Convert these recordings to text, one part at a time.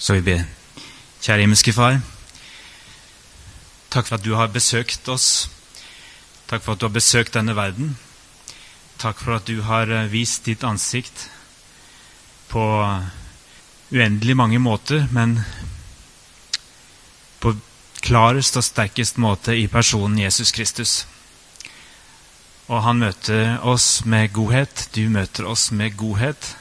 Så vi ber. Kjære himmelske Far. Takk for at du har besøkt oss. Takk for at du har besøkt denne verden. Takk for at du har eh, vist ditt ansikt på uendelig mange måter, men på klarest og sterkest måte i personen Jesus Kristus. Og han møter oss med godhet. Du møter oss med godhet.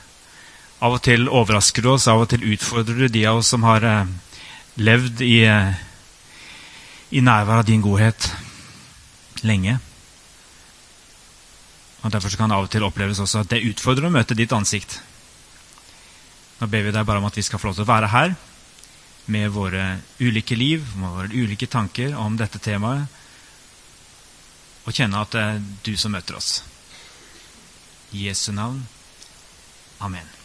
Av og til overrasker du oss, av og til utfordrer du de av oss som har eh, levd i, eh, i nærvær av din godhet lenge. Og Derfor kan det av og til oppleves også at det utfordrer å møte ditt ansikt. Nå ber vi deg bare om at vi skal få lov til å være her med våre ulike liv, med våre ulike tanker om dette temaet, og kjenne at det er du som møter oss. I Jesu navn. Amen.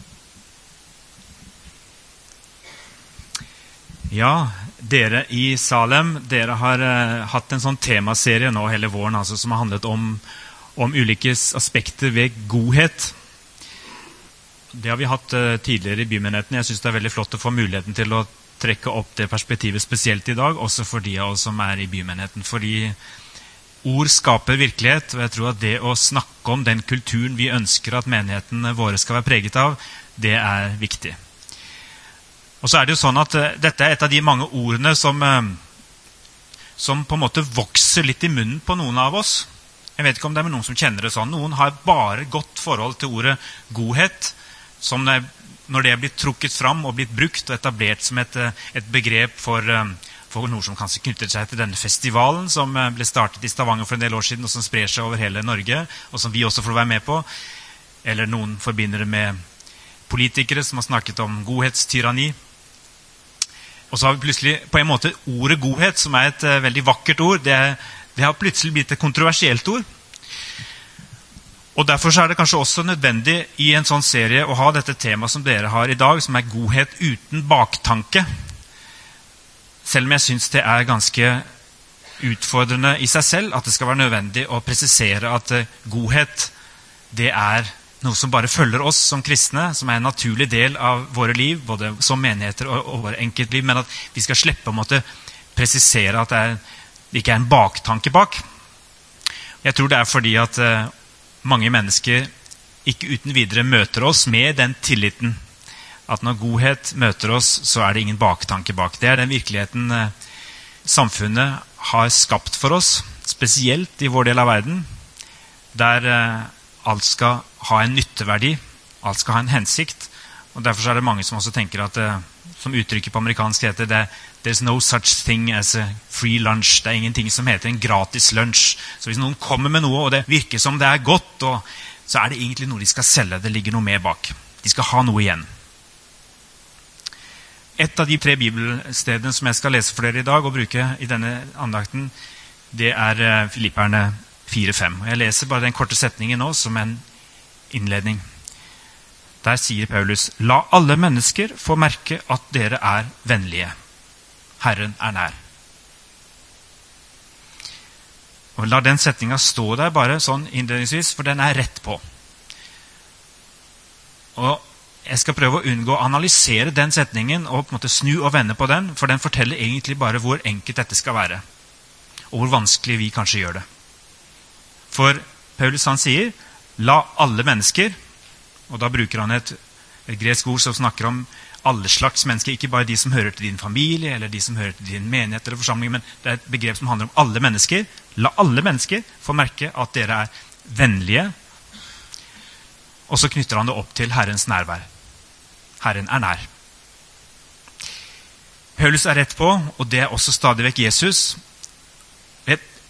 Ja, dere i Salem, dere har uh, hatt en sånn temaserie nå hele våren altså, som har handlet om, om ulike aspekter ved godhet. Det har vi hatt uh, tidligere i bymenigheten. Jeg syns det er veldig flott å få muligheten til å trekke opp det perspektivet spesielt i dag, også for de av oss som er i bymenigheten. Fordi ord skaper virkelighet, og jeg tror at det å snakke om den kulturen vi ønsker at menighetene våre skal være preget av, det er viktig. Og så er det jo sånn at uh, Dette er et av de mange ordene som, uh, som på en måte vokser litt i munnen på noen av oss. Jeg vet ikke om det er noen som kjenner det sånn. Noen har bare godt forhold til ordet godhet. som Når det er blitt trukket fram og blitt brukt og etablert som et, uh, et begrep for, for, noe som kanskje knytter seg til denne festivalen som ble startet i Stavanger for en del år siden, og som sprer seg over hele Norge, og som vi også får være med på. Eller noen forbinder det med politikere som har snakket om godhetstyranni. Og så har vi plutselig på en måte ordet godhet, som er et uh, veldig vakkert ord, det, det, har plutselig blitt et kontroversielt ord. Og Derfor er det kanskje også nødvendig i en sånn serie å ha dette temaet som dere har i dag, som er godhet uten baktanke. Selv om jeg syns det er ganske utfordrende i seg selv at det skal være nødvendig å presisere at uh, godhet det er noe som bare følger oss som kristne, som er en naturlig del av våre liv, både som menigheter og, og våre enkeltliv, men at vi skal slippe å måtte presisere at det, er, det ikke er en baktanke bak. Jeg tror det er fordi at uh, mange mennesker ikke uten videre møter oss med den tilliten at når godhet møter oss, så er det ingen baktanke bak. Det er den virkeligheten uh, samfunnet har skapt for oss, spesielt i vår del av verden, der uh, alt skal ha en nytteverdi. Alt skal ha en hensikt. og Derfor er det mange som også tenker at uh, som uttrykket på amerikansk heter det There's no such thing as a free lunch. Det er ingenting som heter en gratis lunsj. Så hvis noen kommer med noe, og det virker som det er godt, så er det egentlig noe de skal selge. Det ligger noe mer bak. De skal ha noe igjen. Et av de tre bibelstedene som jeg skal lese for dere i dag og bruke i denne andakten, det er uh, Filipperne 4-5. Jeg leser bare den korte setningen nå som en innledning. Der sier Paulus.: La alle mennesker få merke at dere er vennlige. Herren er nær. Og La den setninga stå der bare sånn innledningsvis, for den er rett på. Og Jeg skal prøve å unngå å analysere den setningen og på en måte snu og vende på den, for den forteller egentlig bare hvor enkelt dette skal være, og hvor vanskelig vi kanskje gjør det. For Paulus han sier La alle mennesker Og da bruker han et, et gresk ord som snakker om alle slags mennesker. Ikke bare de som hører til din familie eller de som hører til din menighet eller forsamling, men det er et begrep som handler om alle mennesker. La alle mennesker få merke at dere er vennlige. Og så knytter han det opp til Herrens nærvær. Herren er nær. Paulus er rett på, og det er også stadig vekk Jesus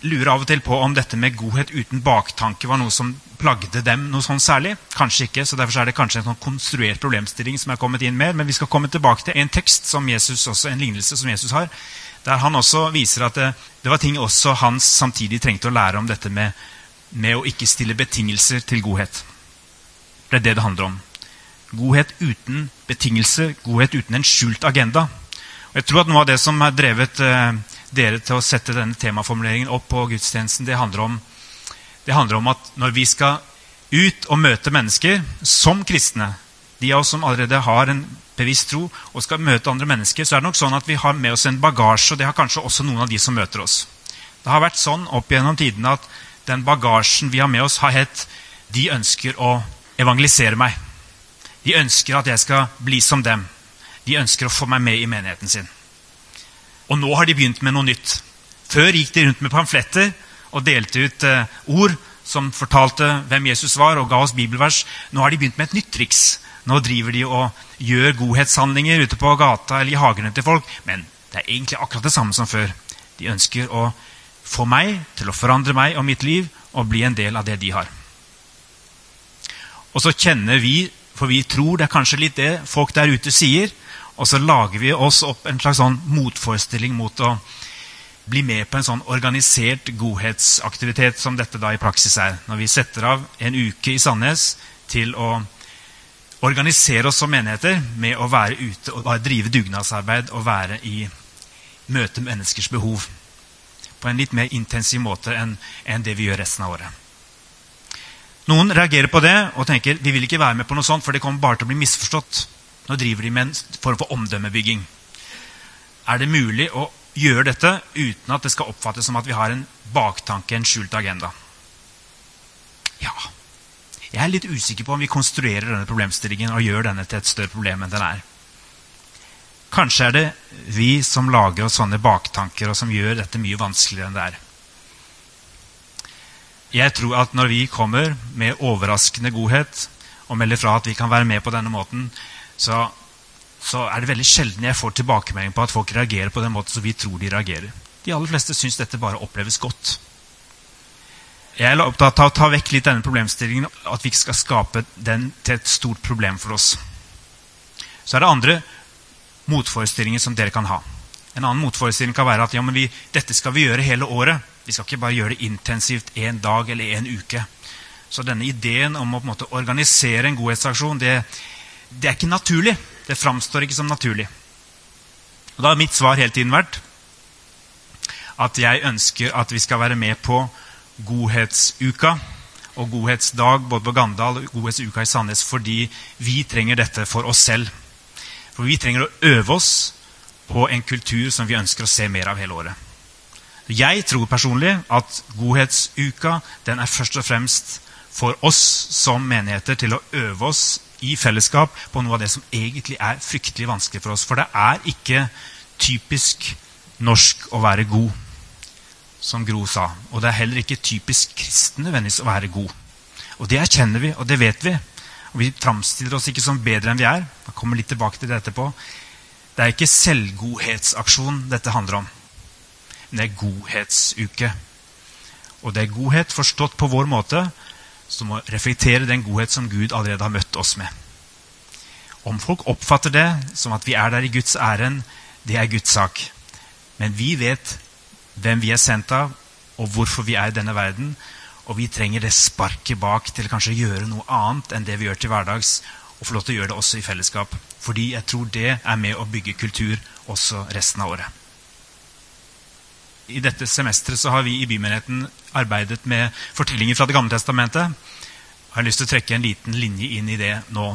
lurer av og til på om dette med godhet uten baktanke var noe som plagde dem noe sånn særlig. Kanskje ikke, så Derfor er det kanskje en sånn konstruert problemstilling som er kommet inn mer. Men vi skal komme tilbake til en tekst som Jesus også, en lignelse som Jesus har, der han også viser at det, det var ting også han samtidig trengte å lære om dette med, med å ikke stille betingelser til godhet. Det er det det handler om. Godhet uten betingelser, godhet uten en skjult agenda. Og jeg tror at Noe av det som har drevet eh, dere til å sette denne temaformuleringen opp på gudstjenesten, det handler, om, det handler om at når vi skal ut og møte mennesker som kristne, de av oss som allerede har en bevisst tro og skal møte andre mennesker, så er det nok sånn at vi har med oss en bagasje, og det har kanskje også noen av de som møter oss. Det har vært sånn opp gjennom tidene at den bagasjen vi har med oss, har hett De ønsker å evangelisere meg. De ønsker at jeg skal bli som dem. De ønsker å få meg med i menigheten sin. Og nå har de begynt med noe nytt. Før gikk de rundt med pamfletter og delte ut eh, ord som fortalte hvem Jesus var, og ga oss bibelvers. Nå har de begynt med et nytt triks. Nå driver de og gjør godhetshandlinger ute på gata eller i hagene til folk. Men det er egentlig akkurat det samme som før. De ønsker å få meg til å forandre meg og mitt liv og bli en del av det de har. Og så kjenner vi, for vi tror det er kanskje litt det folk der ute sier, og så lager vi oss opp en slags sånn motforestilling mot å bli med på en sånn organisert godhetsaktivitet som dette da i praksis er. Når vi setter av en uke i Sandnes til å organisere oss som menigheter med å være ute og drive dugnadsarbeid og være i møte med menneskers behov. På en litt mer intensiv måte enn, enn det vi gjør resten av året. Noen reagerer på det og tenker vi vil ikke være med på noe sånt, for det kommer bare til å bli misforstått. Nå driver de med en form for omdømmebygging. Er det mulig å gjøre dette uten at det skal oppfattes som at vi har en baktanke, en skjult agenda? Ja. Jeg er litt usikker på om vi konstruerer denne problemstillingen og gjør denne til et større problem enn den er. Kanskje er det vi som lager oss sånne baktanker, og som gjør dette mye vanskeligere enn det er. Jeg tror at når vi kommer med overraskende godhet og melder fra at vi kan være med på denne måten, så så er det veldig sjelden jeg får tilbakemelding på at folk reagerer på den måten som vi tror de reagerer. De aller fleste syns dette bare oppleves godt. Jeg er opptatt av å ta vekk litt denne problemstillingen, at vi ikke skal skape den til et stort problem for oss. Så er det andre motforestillinger som dere kan ha. En annen motforestilling kan være at ja, vi, dette skal vi gjøre hele året. Vi skal ikke bare gjøre det intensivt én dag eller én uke. Så denne ideen om å måte organisere en godhetsaksjon, det, det er ikke naturlig. Det framstår ikke som naturlig. Og Da har mitt svar hele tiden vært at jeg ønsker at vi skal være med på Godhetsuka og Godhetsdag både på Gandal og Godhetsuka i Sandnes fordi vi trenger dette for oss selv. For vi trenger å øve oss på en kultur som vi ønsker å se mer av hele året. Jeg tror personlig at Godhetsuka den er først og fremst for oss som menigheter til å øve oss i fellesskap på noe av det som egentlig er fryktelig vanskelig for oss. For det er ikke typisk norsk å være god, som Gro sa. Og det er heller ikke typisk kristen nødvendigvis å være god. Og det erkjenner vi, og det vet vi. Og vi framstiller oss ikke som bedre enn vi er. Jeg kommer litt tilbake til det etterpå. Det er ikke selvgodhetsaksjon dette handler om. Men det er godhetsuke. Og det er godhet forstått på vår måte som må reflektere den godhet som Gud allerede har møtt oss med. Om folk oppfatter det som at vi er der i Guds ærend, det er Guds sak. Men vi vet hvem vi er sendt av, og hvorfor vi er i denne verden. Og vi trenger det sparket bak til kanskje å gjøre noe annet enn det vi gjør til hverdags. Og få lov til å gjøre det også i fellesskap. Fordi jeg tror det er med å bygge kultur også resten av året. I dette semesteret så har vi i Bymenigheten arbeidet med fortellinger fra Det gamle testamentet. Jeg har lyst til å trekke en liten linje inn i det nå.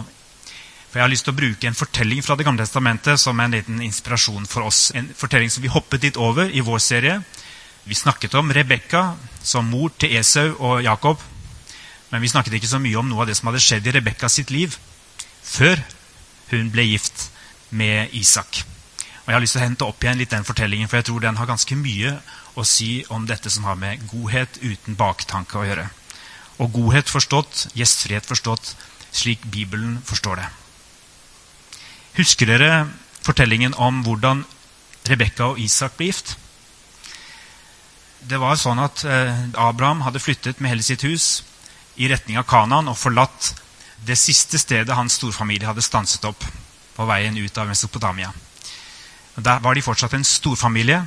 For Jeg har lyst til å bruke en fortelling fra Det gamle testamentet som en liten inspirasjon for oss. En fortelling som vi hoppet litt over i vår serie. Vi snakket om Rebekka som mor til Esau og Jakob. Men vi snakket ikke så mye om noe av det som hadde skjedd i Rebekka sitt liv før hun ble gift med Isak. Og Jeg har lyst til å hente opp igjen litt den fortellingen, for jeg tror den har ganske mye å si om dette som har med godhet uten baktanke å gjøre. Og godhet forstått, gjestfrihet forstått, slik Bibelen forstår det. Husker dere fortellingen om hvordan Rebekka og Isak ble gift? Det var sånn at eh, Abraham hadde flyttet med hele sitt hus i retning av Kanan og forlatt det siste stedet hans storfamilie hadde stanset opp på veien ut av Mesopotamia. Der var de fortsatt en storfamilie,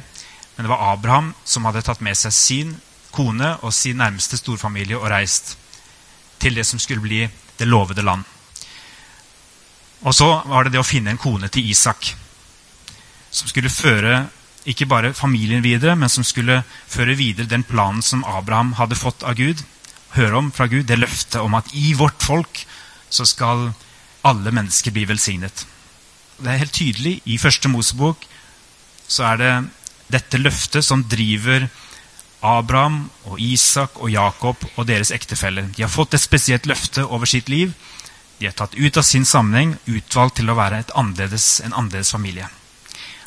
men det var Abraham som hadde tatt med seg sin kone og sin nærmeste storfamilie og reist til det som skulle bli det lovede land. Og så var det det å finne en kone til Isak, som skulle føre ikke bare familien videre, men som skulle føre videre den planen som Abraham hadde fått av Gud, høre om fra Gud, det løftet om at i vårt folk så skal alle mennesker bli velsignet. Det er helt tydelig i første Mosebok så er det dette løftet som driver Abraham og Isak og Jakob og deres ektefeller. De har fått et spesielt løfte over sitt liv. De er tatt ut av sin sammenheng, utvalgt til å være annerledes, en annerledes familie.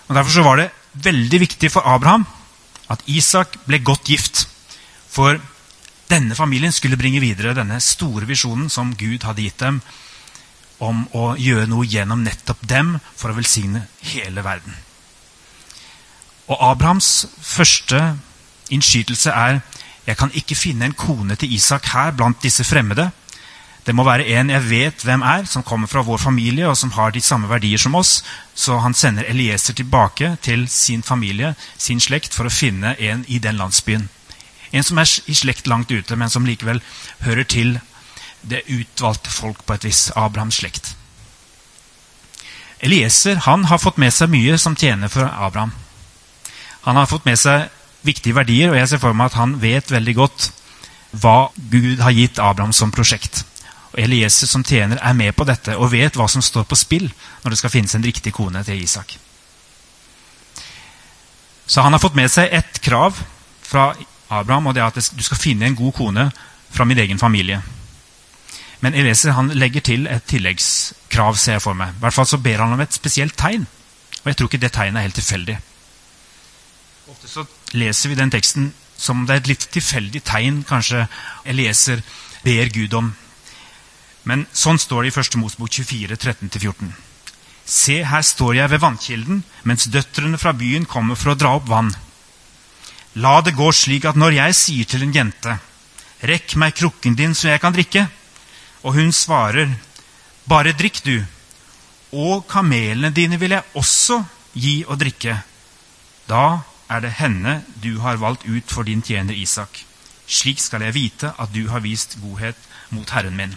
Og Derfor var det veldig viktig for Abraham at Isak ble godt gift. For denne familien skulle bringe videre denne store visjonen som Gud hadde gitt dem om å gjøre noe gjennom nettopp dem for å velsigne hele verden. Og Abrahams første innskytelse er jeg kan ikke finne en kone til Isak her blant disse fremmede. Det må være en jeg vet hvem er, som kommer fra vår familie og som har de samme verdier som oss. Så han sender Elieser tilbake til sin familie, sin slekt, for å finne en i den landsbyen. En som er i slekt langt ute, men som likevel hører til det utvalgte folk på et vis. Abrahams slekt. Elieser han har fått med seg mye som tjener for Abraham. Han har fått med seg viktige verdier, og jeg ser for meg at han vet veldig godt hva Gud har gitt Abraham som prosjekt. Og Elieser som tjener er med på dette og vet hva som står på spill når det skal finnes en riktig kone til Isak. Så han har fått med seg ett krav fra Abraham, og det er at du skal finne en god kone fra min egen familie. Men Elieser han legger til et tilleggskrav, ser jeg for meg. I hvert fall så ber han om et spesielt tegn. Og jeg tror ikke det tegnet er helt tilfeldig. Ofte så leser vi den teksten som om det er et litt tilfeldig tegn kanskje Elieser ber Gud om. Men sånn står det i 1. Mosbok 24, 13-14. Se, her står jeg ved vannkilden, mens døtrene fra byen kommer for å dra opp vann. La det gå slik at når jeg sier til en jente, rekk meg krukken din så jeg kan drikke, og hun svarer, bare drikk du, og kamelene dine vil jeg også gi å drikke, da er det henne du har valgt ut for din tjener Isak. Slik skal jeg vite at du har vist godhet mot Herren min.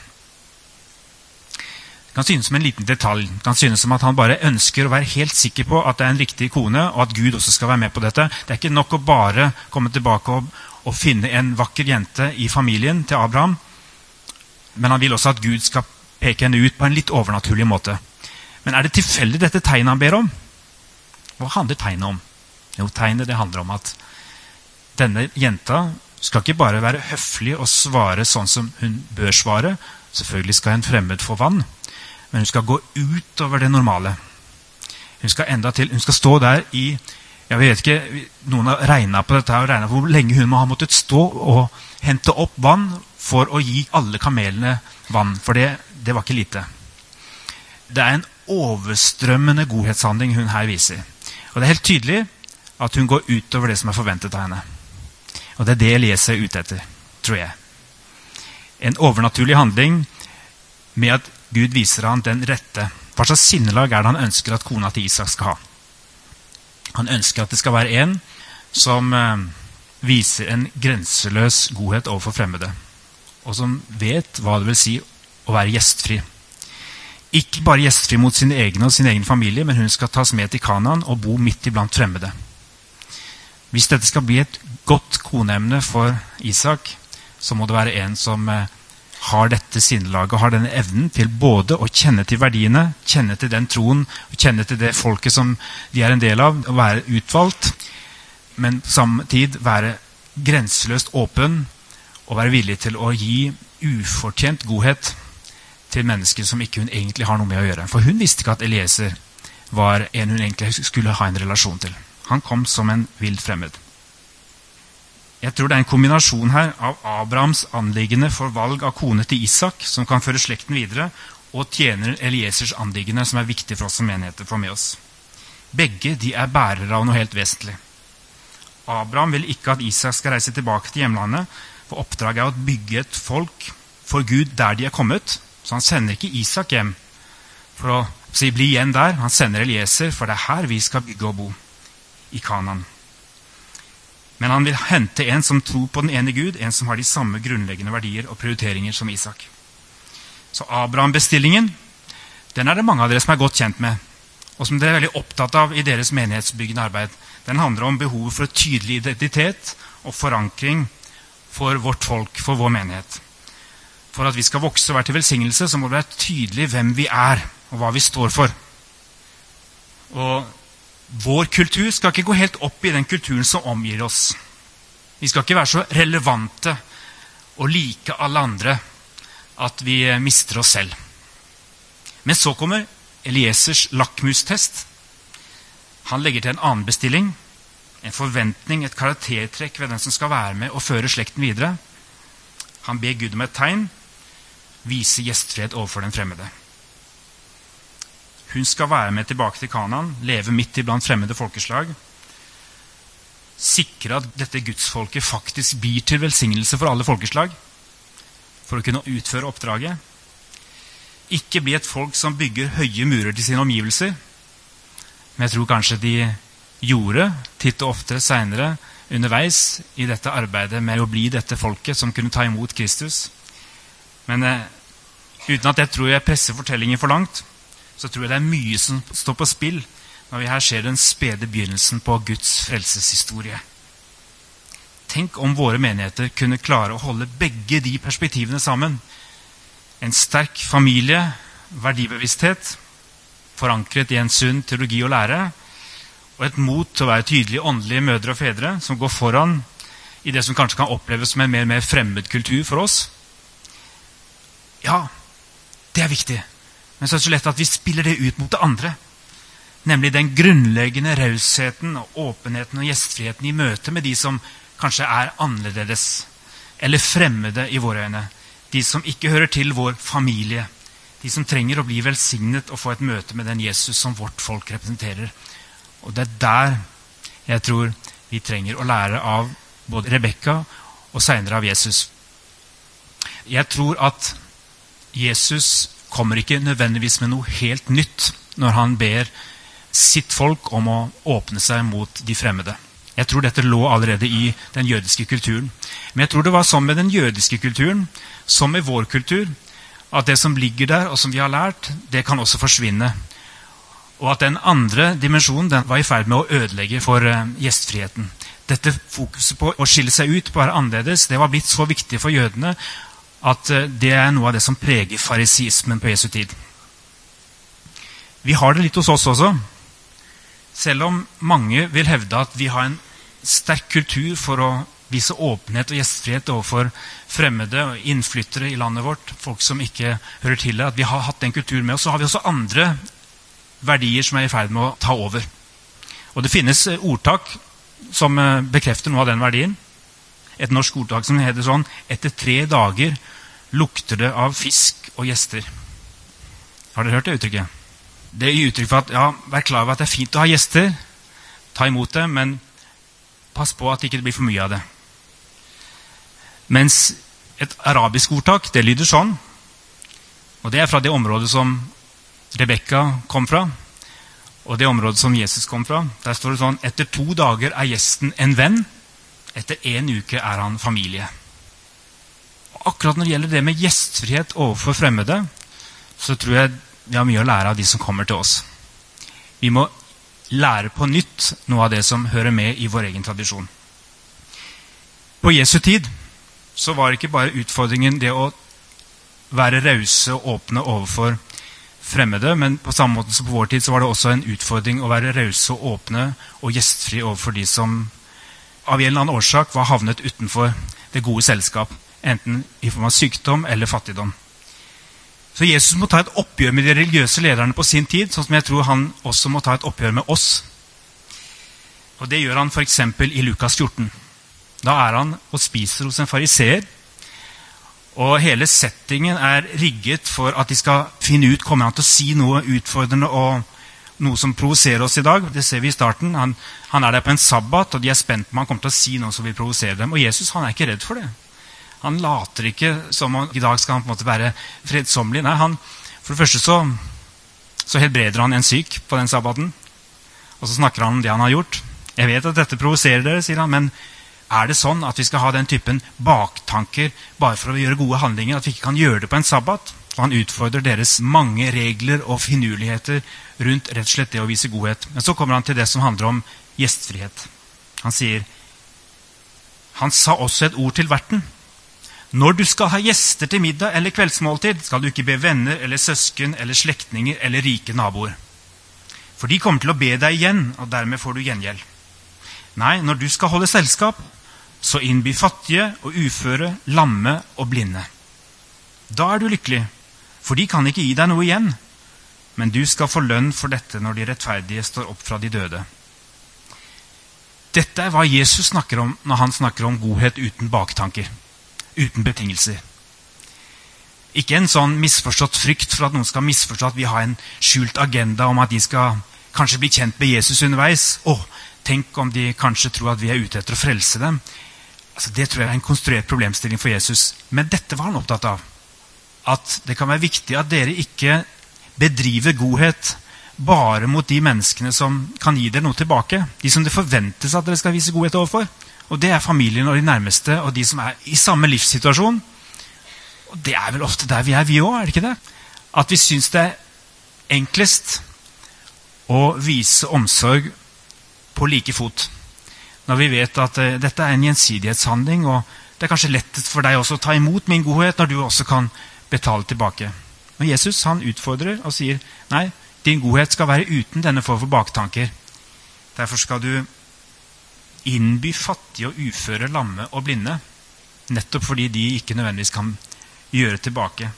Det kan synes som en liten detalj. Det kan synes som at han bare ønsker å være helt sikker på at det er en riktig kone, og at Gud også skal være med på dette. Det er ikke nok å bare komme tilbake og, og finne en vakker jente i familien til Abraham, men han vil også at Gud skal peke henne ut på en litt overnaturlig måte. Men er det tilfeldig dette tegnet han ber om? Hva handler tegnet om? Jo, tegnet det handler om at denne jenta skal ikke bare være høflig og svare sånn som hun bør svare. Selvfølgelig skal en fremmed få vann, men hun skal gå utover det normale. Hun skal enda til, hun skal stå der i jeg vet ikke, Noen har regna på dette og regna på hvor lenge hun må ha måttet stå og hente opp vann for å gi alle kamelene vann. For det, det var ikke lite. Det er en overstrømmende godhetshandling hun her viser. Og det er helt tydelig at hun går utover det som er forventet av henne. Og det er det Elias er ute etter, tror jeg. En overnaturlig handling med at Gud viser ham den rette. Hva slags sinnelag er det han ønsker at kona til Isak skal ha? Han ønsker at det skal være en som eh, viser en grenseløs godhet overfor fremmede. Og som vet hva det vil si å være gjestfri. Ikke bare gjestfri mot sine egne og sin egen familie, men hun skal tas med til Kanaan og bo midt iblant fremmede. Hvis dette skal bli et godt koneemne for Isak, så må det være en som eh, har dette sinnelaget, har denne evnen til både å kjenne til verdiene, kjenne til den troen, kjenne til det folket som de er en del av, og være utvalgt, men på samme tid være grenseløst åpen og være villig til å gi ufortjent godhet til mennesker som ikke hun egentlig har noe med å gjøre. For hun visste ikke at Elieser var en hun egentlig skulle ha en relasjon til. Han kom som en vilt fremmed. Jeg tror det er en kombinasjon her av Abrahams anliggende for valg av kone til Isak, som kan føre slekten videre, og tjener Eliesers anliggende, som er viktig for oss som menigheter få med oss. Begge de er bærere av noe helt vesentlig. Abraham vil ikke at Isak skal reise tilbake til hjemlandet, for oppdraget er å bygge et folk for Gud der de er kommet. Så han sender ikke Isak hjem for å si, bli igjen der. Han sender Elieser, for det er her vi skal bygge og bo i Kanan. Men han vil hente en som tror på den ene Gud, en som har de samme grunnleggende verdier og prioriteringer som Isak. Så Abraham-bestillingen den er det mange av dere som er godt kjent med, og som dere er veldig opptatt av i deres menighetsbyggende arbeid. Den handler om behovet for tydelig identitet og forankring for vårt folk, for vår menighet. For at vi skal vokse og være til velsignelse, så må det være tydelig hvem vi er, og hva vi står for. Og vår kultur skal ikke gå helt opp i den kulturen som omgir oss. Vi skal ikke være så relevante og like alle andre at vi mister oss selv. Men så kommer Eliesers lakmustest. Han legger til en annen bestilling. En forventning, et karaktertrekk ved den som skal være med og føre slekten videre. Han ber Gud om et tegn. Vise gjestfrihet overfor den fremmede. Hun skal være med tilbake til Kanaan, leve midt iblant fremmede folkeslag. Sikre at dette gudsfolket faktisk blir til velsignelse for alle folkeslag. For å kunne utføre oppdraget. Ikke bli et folk som bygger høye murer til sine omgivelser. Men jeg tror kanskje de gjorde titt og ofte seinere underveis i dette arbeidet med å bli dette folket som kunne ta imot Kristus. Men eh, uten at jeg tror jeg presser fortellingen for langt, så tror jeg det er mye som står på spill når vi her ser den spede begynnelsen på Guds frelseshistorie. Tenk om våre menigheter kunne klare å holde begge de perspektivene sammen. En sterk familie, verdibevissthet, forankret i en sunn teologi og lære, og et mot til å være tydelige åndelige mødre og fedre som går foran i det som kanskje kan oppleves som en mer og mer fremmed kultur for oss. Ja, det er viktig. Men så er det så lett at vi spiller det ut mot det andre. Nemlig den grunnleggende rausheten og åpenheten og gjestfriheten i møte med de som kanskje er annerledes eller fremmede i våre øyne. De som ikke hører til vår familie. De som trenger å bli velsignet og få et møte med den Jesus som vårt folk representerer. Og det er der jeg tror vi trenger å lære av både Rebekka og seinere av Jesus. Jeg tror at Jesus kommer ikke nødvendigvis med noe helt nytt når han ber sitt folk om å åpne seg mot de fremmede. Jeg tror dette lå allerede i den jødiske kulturen. Men jeg tror det var sånn med den jødiske kulturen som med vår kultur, at det som ligger der, og som vi har lært, det kan også forsvinne. Og at den andre dimensjonen den var i ferd med å ødelegge for uh, gjestfriheten. Dette fokuset på å skille seg ut, på å være annerledes, det var blitt så viktig for jødene at uh, det er noe av det som preger farisismen på Jesu tid. Vi har det litt hos oss også. Selv om mange vil hevde at vi har en sterk kultur for å vise åpenhet og gjestfrihet overfor fremmede og innflyttere i landet vårt, folk som ikke hører til det, at vi har hatt den kulturen med oss, så har vi også andre verdier som er i ferd med å ta over. Og det finnes eh, ordtak som eh, bekrefter noe av den verdien. Et norsk ordtak som heter sånn Etter tre dager lukter det av fisk og gjester. Har dere hørt det uttrykket? Det gir uttrykk for at ja, vær klar over at det er fint å ha gjester. Ta imot det, men pass på at det ikke blir for mye av det. Mens et arabisk ordtak det lyder sånn. Og det er fra det området som Rebekka kom fra, og det området som Jesus kom fra. Der står det sånn Etter to dager er gjesten en venn. Etter én uke er han familie. Og akkurat når det gjelder det med gjestfrihet overfor fremmede, så tror jeg vi har mye å lære av de som kommer til oss. Vi må lære på nytt noe av det som hører med i vår egen tradisjon. På Jesu tid så var ikke bare utfordringen det å være rause og åpne overfor fremmede, men på samme måte som på vår tid så var det også en utfordring å være rause og åpne og gjestfri overfor de som av en eller annen årsak var havnet utenfor det gode selskap, enten i form av sykdom eller fattigdom. Så Jesus må ta et oppgjør med de religiøse lederne på sin tid, sånn som jeg tror han også må ta et oppgjør med oss. Og Det gjør han f.eks. i Lukas 14. Da er han og spiser hos en fariseer. Og hele settingen er rigget for at de skal finne ut kommer han til å si noe utfordrende og noe som provoserer oss i dag. Det ser vi i starten. Han, han er der på en sabbat, og de er spent på om han kommer til å si noe som vil provosere dem. Og Jesus han er ikke redd for det. Han later ikke som om i dag skal han på en måte være fredsommelig. Nei, han, For det første så, så helbreder han en syk på den sabbaten. Og så snakker han om det han har gjort. Jeg vet at dette provoserer dere, sier han, men er det sånn at vi skal ha den typen baktanker bare for å gjøre gode handlinger? At vi ikke kan gjøre det på en sabbat? Og han utfordrer deres mange regler og finurligheter rundt rett og slett det å vise godhet. Men så kommer han til det som handler om gjestfrihet. Han sier Han sa også et ord til verten. Når du skal ha gjester til middag eller kveldsmåltid, skal du ikke be venner eller søsken eller slektninger eller rike naboer. For de kommer til å be deg igjen, og dermed får du gjengjeld. Nei, når du skal holde selskap, så innby fattige og uføre, lamme og blinde. Da er du lykkelig, for de kan ikke gi deg noe igjen. Men du skal få lønn for dette når de rettferdige står opp fra de døde. Dette er hva Jesus snakker om når han snakker om godhet uten baktanker, uten betingelser. Ikke en sånn misforstått frykt for at noen skal misforstå at vi har en skjult agenda om at de skal kanskje bli kjent med Jesus underveis. Å, tenk om de kanskje tror at vi er ute etter å frelse dem. Altså, det tror jeg er en konstruert problemstilling for Jesus. Men dette var han opptatt av. At det kan være viktig at dere ikke bedriver godhet bare mot de menneskene som kan gi dere noe tilbake. De som det forventes at dere skal vise godhet overfor. Og det er familien og de nærmeste og de som er i samme livssituasjon. Og det er vel ofte der vi er, vi òg, er det ikke det? At vi syns det er enklest å vise omsorg på like fot. Når vi vet at uh, dette er en gjensidighetshandling, og det er kanskje lettest for deg også å ta imot min godhet når du også kan betale tilbake. Og Jesus han utfordrer og sier nei, din godhet skal være uten denne form for baktanker. Derfor skal du innby fattige og uføre, lamme og blinde. Nettopp fordi de ikke nødvendigvis kan gjøre tilbake.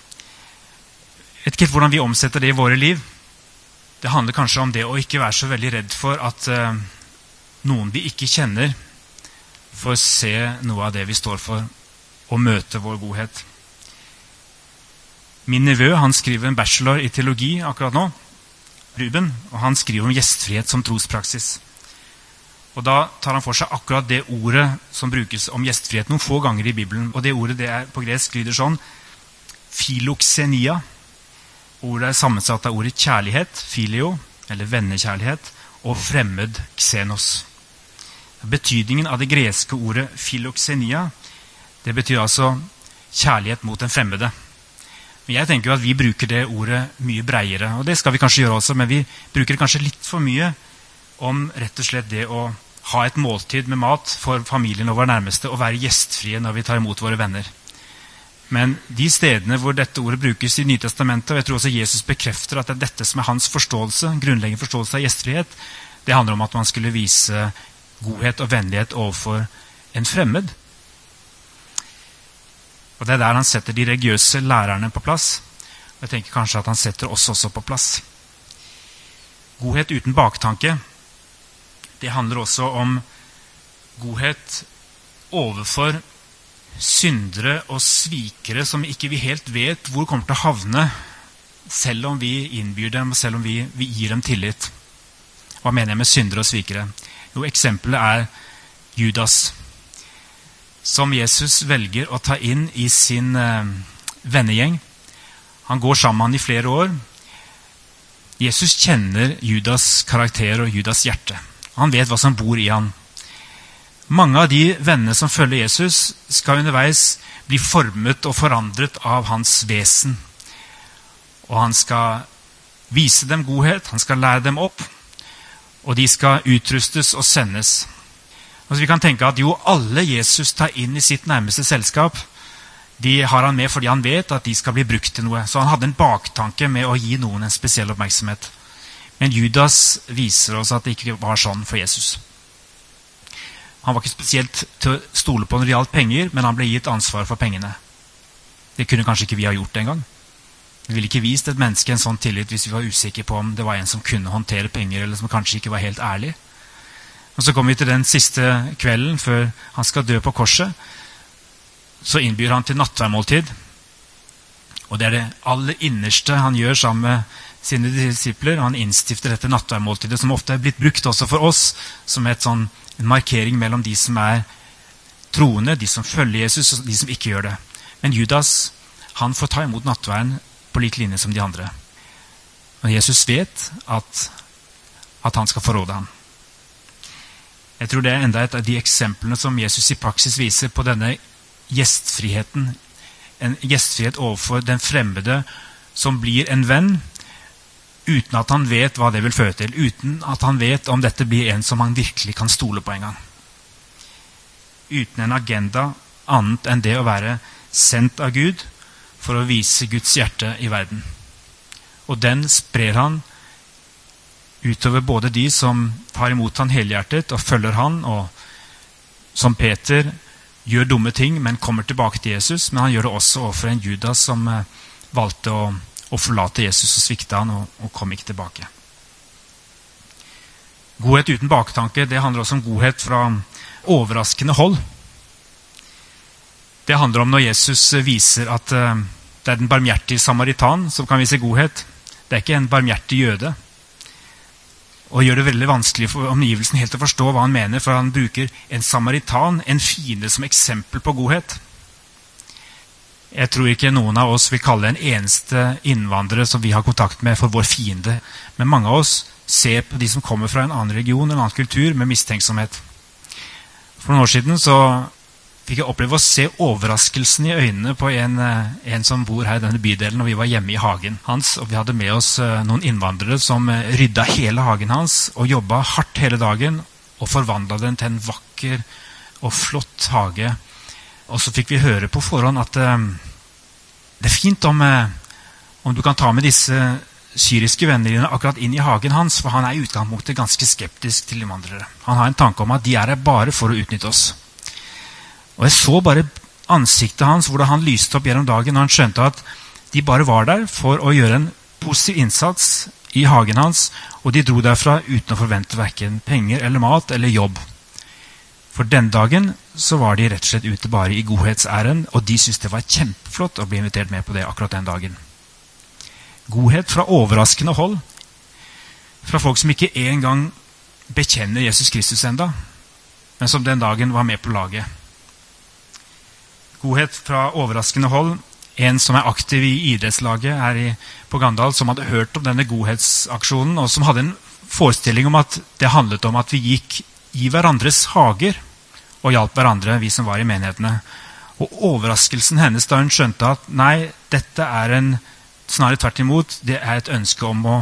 Jeg vet ikke hvordan vi omsetter det i våre liv. Det handler kanskje om det å ikke være så veldig redd for at uh, noen vi ikke kjenner, får se noe av det vi står for, og møte vår godhet. Min nevø han skriver en bachelor i teologi akkurat nå, Ruben, og han skriver om gjestfrihet som trospraksis. Og Da tar han for seg akkurat det ordet som brukes om gjestfrihet noen få ganger i Bibelen. Og Det ordet det er på gresk lyder sånn filoxenia. Ordet er sammensatt av ordet kjærlighet, filio, eller vennekjærlighet, og fremmed, xenos. Betydningen av det greske ordet filoxenia det betyr altså kjærlighet mot den fremmede. Men jeg tenker jo at vi bruker det ordet mye breiere. Og det skal vi kanskje gjøre også, men vi bruker det kanskje litt for mye om rett og slett det å ha et måltid med mat for familien og våre nærmeste og være gjestfrie når vi tar imot våre venner. Men de stedene hvor dette ordet brukes i Nytestamentet, og jeg tror også Jesus bekrefter at det er dette som er hans forståelse, grunnleggende forståelse av gjestfrihet, det handler om at man skulle vise godhet og vennlighet overfor en fremmed. Og Det er der han setter de religiøse lærerne på plass. Og jeg tenker kanskje at han setter oss også på plass. Godhet uten baktanke, det handler også om godhet overfor syndere og svikere som ikke vi helt vet hvor kommer til å havne, selv om vi innbyr dem, og selv om vi, vi gir dem tillit. Hva mener jeg med syndere og svikere? Jo, eksempelet er Judas som Jesus velger å ta inn i sin eh, vennegjeng. Han går sammen i flere år. Jesus kjenner Judas' karakter og Judas' hjerte. Han vet hva som bor i han. Mange av de vennene som følger Jesus, skal underveis bli formet og forandret av hans vesen. Og han skal vise dem godhet, han skal lære dem opp, og de skal utrustes og sendes. Altså, vi kan tenke at jo, alle Jesus tar inn i sitt nærmeste selskap, de har han med fordi han vet at de skal bli brukt til noe. Så han hadde en baktanke med å gi noen en spesiell oppmerksomhet. Men Judas viser oss at det ikke var sånn for Jesus. Han var ikke spesielt til å stole på når det gjaldt penger, men han ble gitt ansvar for pengene. Det kunne kanskje ikke vi ha gjort engang. Vi ville ikke vist et menneske en sånn tillit hvis vi var usikre på om det var en som kunne håndtere penger, eller som kanskje ikke var helt ærlig. Og Så kommer vi til den siste kvelden før han skal dø på korset. Så innbyr han til nattverdmåltid. Og det er det aller innerste han gjør sammen med sine disipler. Han innstifter dette nattverdmåltidet, som ofte er blitt brukt også for oss som et sånn, en markering mellom de som er troende, de som følger Jesus, og de som ikke gjør det. Men Judas han får ta imot nattværen på lik linje som de andre. Og Jesus vet at, at han skal forråde ham. Jeg tror det er enda et av de eksemplene som Jesus i praksis viser på denne gjestfriheten. En gjestfrihet overfor den fremmede som blir en venn, uten at han vet hva det vil føre til. Uten at han vet om dette blir en som han virkelig kan stole på en gang. Uten en agenda annet enn det å være sendt av Gud for å vise Guds hjerte i verden. Og den sprer han utover både de som tar imot han helhjertet og følger han, og som Peter gjør dumme ting, men kommer tilbake til Jesus. Men han gjør det også overfor en Judas som eh, valgte å, å, forlate Jesus og svikte han og, og kom ikke tilbake. Godhet uten baktanke det handler også om godhet fra overraskende hold. Det handler om når Jesus viser at uh, det er den barmhjertige samaritan som kan vise godhet. Det er ikke en barmhjertig jøde. Og gjør det veldig vanskelig for omgivelsen helt å forstå hva han mener, for han bruker en samaritan, en fiende, som eksempel på godhet. Jeg tror ikke noen av oss vil kalle en eneste innvandrer som vi har kontakt med, for vår fiende. Men mange av oss ser på de som kommer fra en annen religion, en annen kultur, med mistenksomhet. For noen år siden så fikk jeg oppleve å se overraskelsen i øynene på en, eh, en, som bor her i denne bydelen. og Vi var hjemme i hagen hans, og vi hadde med oss eh, noen innvandrere som eh, rydda hele hagen hans og jobba hardt hele dagen og forvandla den til en vakker og flott hage. Og så fikk vi høre på forhånd at det er fint om, om du kan ta med disse syriske vennene dine akkurat inn i hagen hans, for han er i utgangspunktet ganske skeptisk til innvandrere. Han har en tanke om at de er her bare for å utnytte oss. Og Jeg så bare ansiktet hans, hvordan han lyste opp gjennom dagen når han skjønte at de bare var der for å gjøre en positiv innsats i hagen hans, og de dro derfra uten å forvente verken penger eller mat eller jobb. For den dagen så var de rett og slett ute bare i godhetsæren, og de syntes det var kjempeflott å bli invitert med på det akkurat den dagen. Godhet fra overraskende hold, fra folk som ikke engang bekjenner Jesus Kristus enda, men som den dagen var med på laget godhet fra overraskende hold. En som er aktiv i idrettslaget her i, på Gandal, som hadde hørt om denne godhetsaksjonen, og som hadde en forestilling om at det handlet om at vi gikk i hverandres hager og hjalp hverandre, vi som var i menighetene. Og overraskelsen hennes da hun skjønte at nei, dette er en Snarere tvert imot. Det er et ønske om å,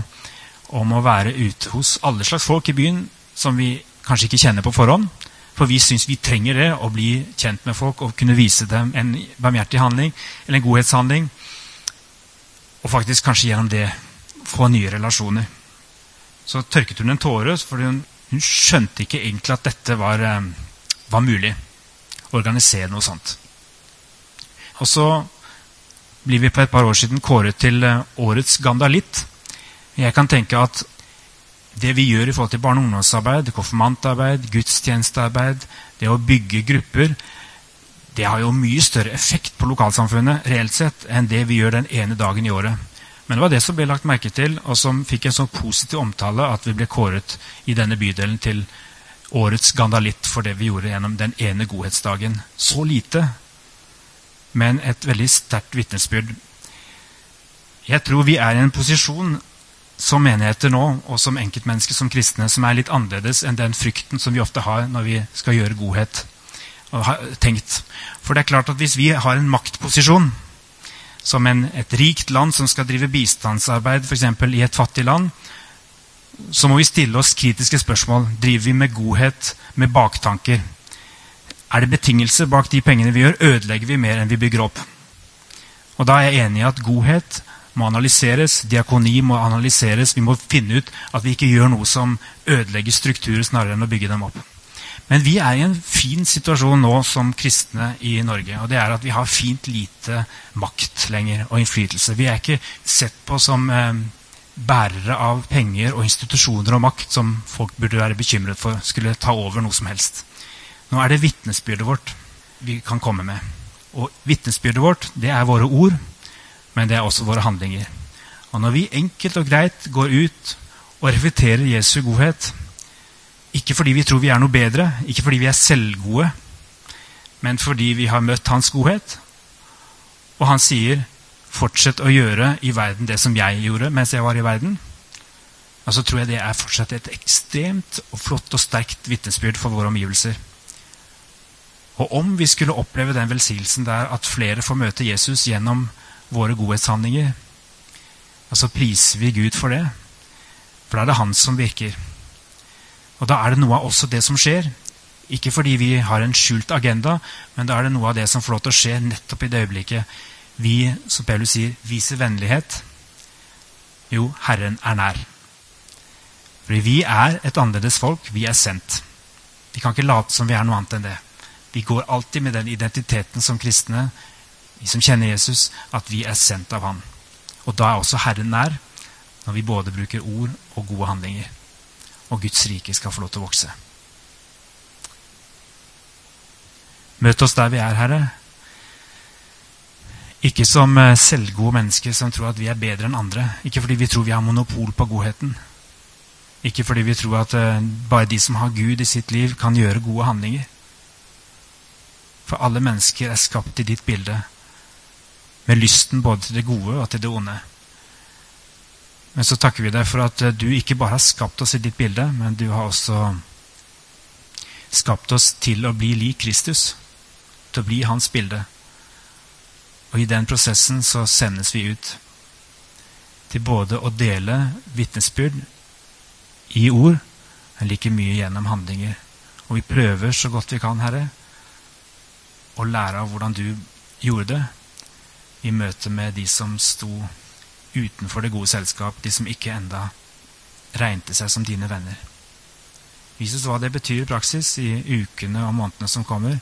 om å være ute hos alle slags folk i byen som vi kanskje ikke kjenner på forhånd, for vi syns vi trenger det, å bli kjent med folk og kunne vise dem en barmhjertig handling eller en godhetshandling. Og faktisk kanskje gjennom det få nye relasjoner. Så tørket hun en tåre, for hun, hun skjønte ikke egentlig at dette var, eh, var mulig. Å organisere noe sånt. Og så blir vi på et par år siden kåret til eh, årets gandalitt. Jeg kan tenke at det vi gjør i forhold til barne- og ungdomsarbeid, konfirmantarbeid, gudstjenestearbeid, det å bygge grupper, det har jo mye større effekt på lokalsamfunnet reelt sett enn det vi gjør den ene dagen i året. Men det var det som ble lagt merke til, og som fikk en sånn positiv omtale at vi ble kåret i denne bydelen til årets gandalitt for det vi gjorde gjennom den ene godhetsdagen. Så lite, men et veldig sterkt vitnesbyrd. Jeg tror vi er i en posisjon som menigheter nå, og som enkeltmennesker, som kristne, som er litt annerledes enn den frykten som vi ofte har når vi skal gjøre godhet. og har tenkt. For det er klart at hvis vi har en maktposisjon som en, et rikt land som skal drive bistandsarbeid f.eks. i et fattig land, så må vi stille oss kritiske spørsmål. Driver vi med godhet, med baktanker? Er det betingelser bak de pengene vi gjør? Ødelegger vi mer enn vi bygger opp? Og Da er jeg enig i at godhet må analyseres, diakoni må analyseres. Vi må finne ut at vi ikke gjør noe som ødelegger strukturer, snarere enn å bygge dem opp. Men vi er i en fin situasjon nå som kristne i Norge. og det er at Vi har fint lite makt lenger og innflytelse. Vi er ikke sett på som eh, bærere av penger og institusjoner og makt som folk burde være bekymret for skulle ta over noe som helst. Nå er det vitnesbyrdet vårt vi kan komme med. Og vitnesbyrdet vårt, det er våre ord men det er også våre handlinger. Og når vi enkelt og greit går ut og reflekterer Jesu godhet, ikke fordi vi tror vi er noe bedre, ikke fordi vi er selvgode, men fordi vi har møtt Hans godhet, og han sier 'fortsett å gjøre i verden det som jeg gjorde mens jeg var i verden', og så tror jeg det er fortsatt et ekstremt og flott og sterkt vitnesbyrd for våre omgivelser. Og om vi skulle oppleve den velsignelsen der at flere får møte Jesus gjennom våre godhetshandlinger, og så priser vi Gud for det. For da er det Han som virker. Og da er det noe av også det som skjer. Ikke fordi vi har en skjult agenda, men da er det noe av det som får lov til å skje nettopp i det øyeblikket vi, som Paulus sier, viser vennlighet. Jo, Herren er nær. Fordi vi er et annerledes folk. Vi er sendt. Vi kan ikke late som vi er noe annet enn det. Vi går alltid med den identiteten som kristne, vi som kjenner Jesus, at vi er sendt av Han. Og da er også Herren nær, når vi både bruker ord og gode handlinger. Og Guds rike skal få lov til å vokse. Møt oss der vi er, Herre. Ikke som eh, selvgode mennesker som tror at vi er bedre enn andre. Ikke fordi vi tror vi har monopol på godheten. Ikke fordi vi tror at uh, bare de som har Gud i sitt liv, kan gjøre gode handlinger. For alle mennesker er skapt i ditt bilde, med lysten både til det gode og til det onde. Men så takker vi deg for at uh, du ikke bare har skapt oss i ditt bilde, men du har også skapt oss til å bli lik Kristus. Til å bli hans bilde. Og i den prosessen så sendes vi ut til både å dele vitnesbyrd i ord, men like mye gjennom handlinger. Og vi prøver så godt vi kan, Herre, å lære av hvordan du gjorde det i møte med de som sto utenfor det gode selskap, de som ikke enda regnte seg som dine venner. Vis oss hva det betyr i praksis i ukene og månedene som kommer.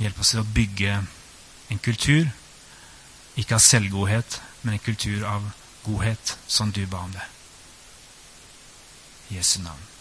Hjelp oss til å bygge en kultur, ikke av selvgodhet, men en kultur av godhet, som du ba om det. Jesu navn.